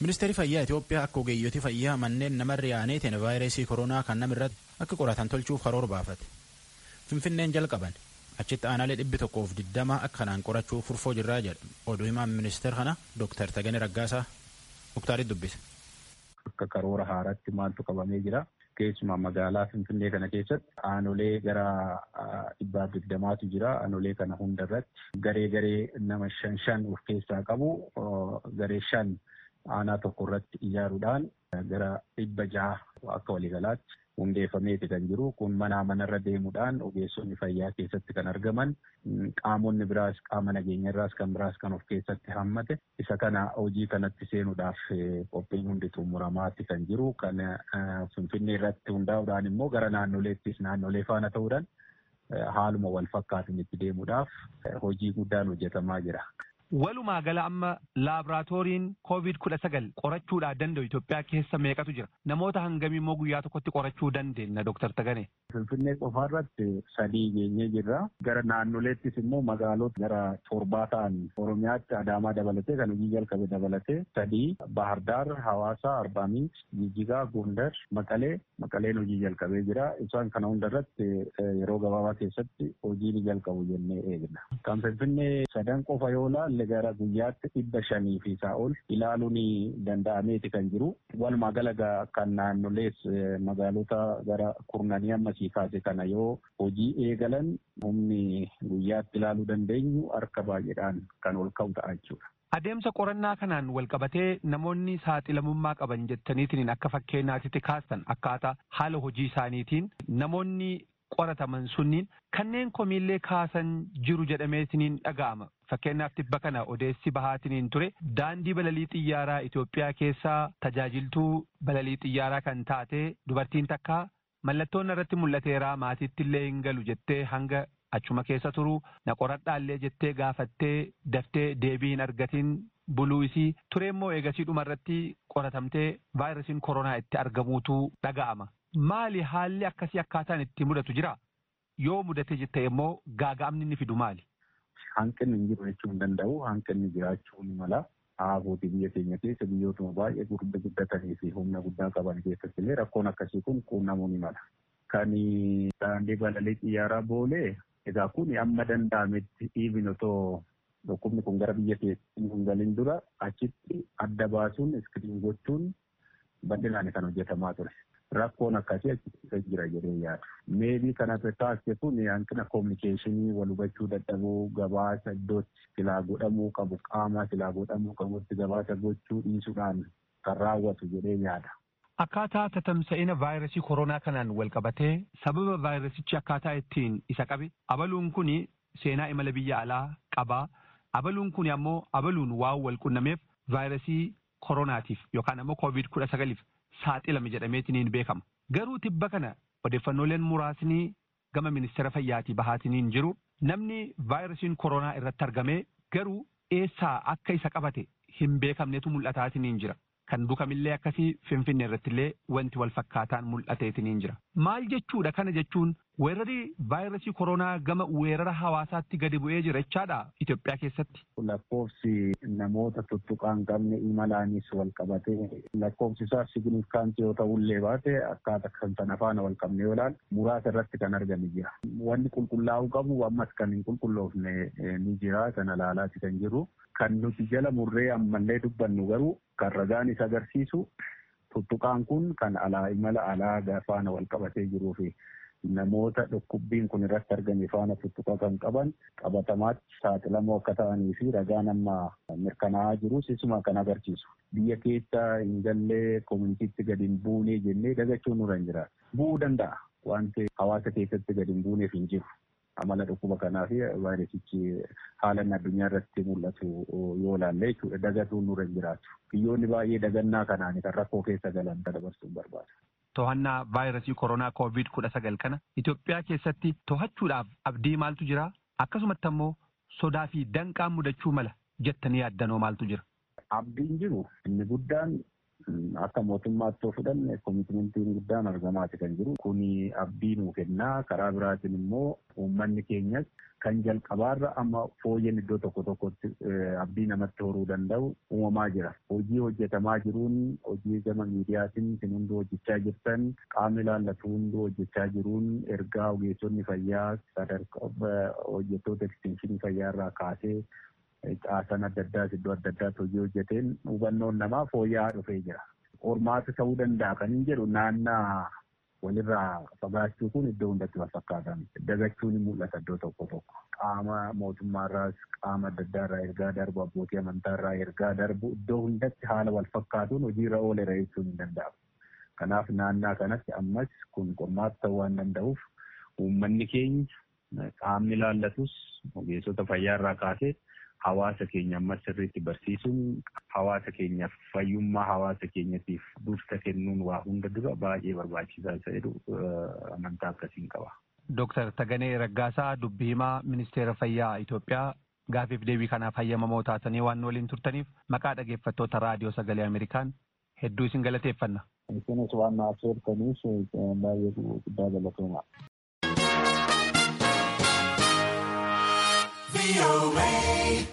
Ministeerri fayyaa Itoophiyaa akka ogeeyyoti fayyaa manneen namarra yaa'aniitiin vaayirasii koronaa kan namirratti akka qoratan tolchuuf karoora baafate. Finfinneen jalqaban achitti aanaalee dhibbi tokkoof digdama akka kanaan qorachuuf furfoo jirraa jedha. Oduu himaan ministeera kana Dooktar Tagane Raggaasaa Doktaarit dubbise. Akka karoora haaraatti maaltu qabamee jira. Keessumaa magaalaa Finfinnee kana keessatti aanolee gara dhibbaaf digdamaatu jira. Aanolee kana hunda irratti garee garee nama shan shan of keessaa qabu garee shan aanaa tokko irratti ijaaruudhaan gara dhibba jaha akka waliigalaatti hundeeffameeti kan jiru. Kun manaa manarra deemuudhaan ogeessonni fayyaa keessatti kan argaman qaamonni biraas qaama nageenyarraas kan biraas kan of keessatti hammate isa kana hojii kanatti seenuudhaaf qophiin hundi xumuramaatti kan jiru. Kan Finfinnee irratti hundaa'uudhaan immoo gara naannoleettis naannolee faana ta'uudhaan haaluma wal fakkaatuun itti deemuudhaaf hojii guddaan hojjetamaa jira. Walumaa gala amma laaboraatooriin koovid kudha sagal qorachuudhaa danda'u Itoophiyaa keessa meeqatu jira? Namoota hangamii immoo guyyaa tokkotti qorachuu dandeenya Dooktar Tagane? Finfinnee qofaa irratti sadii geenyee jirra. Gara naannoleettis immoo magaalota gara torbaa ta'an Oromiyaatti Adaamaa dabalatee kan hojii jalqabe dabalatee sadii Bahardaar, Hawaasaa, Arbaa Minch, Jijjigaa, Gondar, Maqalee, Maqaleen hojii jalqabee jira. Isaan kana hunda irratti yeroo gabaabaa keessatti hojii ni jalqabu jennee eegna. Kan Finfinnee sadan qofa yoo ilaalle gara guyyaatti dhibba shanii fi isaa ol ilaaluun danda'ameeti kan jiru. Walumaa gala kan naannolees magaalota gara kurnanii ammasii kaase kana yoo hojii eegalan humni guyyaatti ilaaluu dandeenyu harka baay'eedhaan kan ol ka'u ta'a jechuudha. Adeemsa qorannaa kanaan walqabatee namoonni saaxilamummaa qaban jettaniitiin akka fakkeenyaatti kaastan akkaataa haala hojii isaaniitiin namoonni qorataman sunniin kanneen komiillee kaasan jiru jedhameetiniin dhaga'ama. Fakkeenyaaf tibba kana odeessi bahaatiniin ture daandii balalii xiyyaaraa Itoophiyaa keessaa tajaajiltuu balalii xiyyaaraa kan taate dubartiin takka mallattoon irratti mul'ateeraa maatiitti illee hin galu jettee hanga achuma keessa turu na qoradhaallee jettee gaafattee daftee deebii hin argatiin buluu isii ture immoo eegasii dhumarratti qoratamtee vaayirasiin koronaa itti argamuutu dhaga'ama. Maali haalli akkasii akkaataan itti mudatu jira? Yoo mudate jettee immoo gaaga'amni inni fidu maali? Hanqinni hin jiru jechuu hin danda'u. Hanqinni jiraachuu ni mala. Haafuuti biyya keenya keessa biyyootuma baay'ee guddatanii fi humna guddaa qaban keessatti illee rakkoon akkasii kun quunnamuu ni mala. Kan daandii balalii xiyyaaraa boolee egaa kun amma danda'ametti dhiibin otoo dhukkubni kun gara biyya keessatti hin galin dura achitti adda baasuun iskiriin gochuun bal'inaan kan hojjetamaa ture. Rakkoon akkasii achitti jira jedhee yaadu. Meebii kana taasise kun hanqina koominikeeshinii wal hubachuu dadhabuu gabaasa iddootti silaa godhamuu qabu qaama silaa godhamuu qabutti gabaasa gochuu dhiisuudhaan kan raawwatu jedhee yaada. Akkaataa tatamsa'ina vaayirasii koronaa kanaan wal qabatee sababa vaayirasichi akkaataa ittiin isa qabe abaluun kun seenaa imala biyya alaa qabaa. Abaluun kun ammoo abaluun waan wal qunnameef vaayirasii koronaatiif yookaan ammoo koovid kudha sagaliif saaxilame jedhameetiniin beekama. Garuu tibba kana odeeffannooleen muraasni gama ministeera fayyaatii bahaatiniin jiru namni vaayirasiin koronaa irratti argamee garuu eessaa akka isa qabate hin beekamnetu mul'ataatiniin jira. Kan bukamillee akkasii finfinnee irratti illee wanti wal fakkaataan mul'ateetiniin jira. Maal jechuudha kana jechuun weerarri vaayirasii koronaa gama weerara hawaasaatti gadi bu'ee jira jechaadha Itoophiyaa keessatti. Lakkoofsi namoota tuttuqaa hin qabne imalaanis wal qabatee lakkoofsi isaa signifikaansii yoo ta'ullee baate akkaataa kan sana faana wal qabne yoo ilaalu muraasa irratti kan argame jira. Wanni qulqullaa'uu qabu ammas kan hin qulqulloofne ni jira sana ilaalaati kan jiru. Kan nuti jala murree ammallee dubbannu garuu kan ragaanis agarsiisu tuttuqaan kun kan alaa imala alaa faana wal qabatee jiruu fi namoota dhukkubbiin kun irratti argame faana tuttuqa kan qaban qabatamaatti saaxilamoo akka ta'anii fi ragaan amma mirkanaa'aa jirus isuma kan agarsiisu. Biyya keessa hin gallee koominitiitti gadi hin buunee jennee dagachuun nurra hin jiraatu. Bu'uu danda'a wanti hawaasa keessatti gadi hin buuneef hin jiru. amala dhukkuba kanaa fi vaayirasichi haala addunyaa irratti mul'atu yoo ilaalle jechuudha dagatuun nurra hin jiraatu. Biyyoonni baay'ee dagannaa kanaan kan rakkoo keessa galan dabarsuun barbaada. To'annaa vaayirasii koronaa koovid kudha sagal kana Itoophiyaa keessatti to'achuudhaaf abdii maaltu jira? Akkasumatti ammoo sodaa fi danqaan mudachuu mala jettanii yaaddanoo maaltu jira? Abdiin jiru inni guddaan akka mootummaatti yoo fudhanne koomitimentiin guddaan argamaati kan jiru. Kuni abdii nuu kennaa karaa biraatiin immoo uummanni keenyas kan jalqabaarra amma fooyyeen iddoo tokko tokkotti abdii namatti horuu danda'u uumamaa jira. Hojii hojjetamaa jiruun hojii gama miidiyaatiin isin hunduu hojjechaa jirtan qaamni ilaallatu hunduu hojjechaa jiruun ergaa ogeessonni fayyaa sadarkaa hojjettoota ekstenshinii fayyaa irraa kaasee caasan adda addaas iddoo adda addaatti hojii hojjeteen hubannoon namaa fooyya'aa dhufee jira. Qormaata ta'uu danda'a kan hin jedhu naannaa walirraa fagaachuu kun iddoo hundatti wal fakkaatan dagachuun ni mul'ata iddoo tokko tokko qaama mootummaarraas qaama adda addaarraa ergaa darbu abbootii amantaarraa ergaa darbu iddoo hundatti haala wal fakkaatuun hojiirra ooleera jechuun hin danda'amu. Kanaaf naannaa kanatti ammas kun qormaata ta'uu waan danda'uuf uummanni keenya qaamni ilaallatus ogeessota fayyaarraa kaasee hawaasa keenya ammas sirriitti barsiisuun hawaasa keenyaaf fayyummaa hawaasa keenyatiif dursa kennuun waa hunda dura baay'ee barbaachisaa ta'edhu amantaa akkasiin qaba. Dooktar Taganee Raggaasaa dubbii himaa ministeera fayyaa Itoophiyaa gaafiif deebii kanaaf hayyamamoo taatanii waan waliin turtaniif maqaa dhaggeeffattoota raadiyoo sagalee Ameerikaan hedduu isin galateeffanna. Isinis waan naaf seertaniif baay'ee guddaa galatooma. VOA.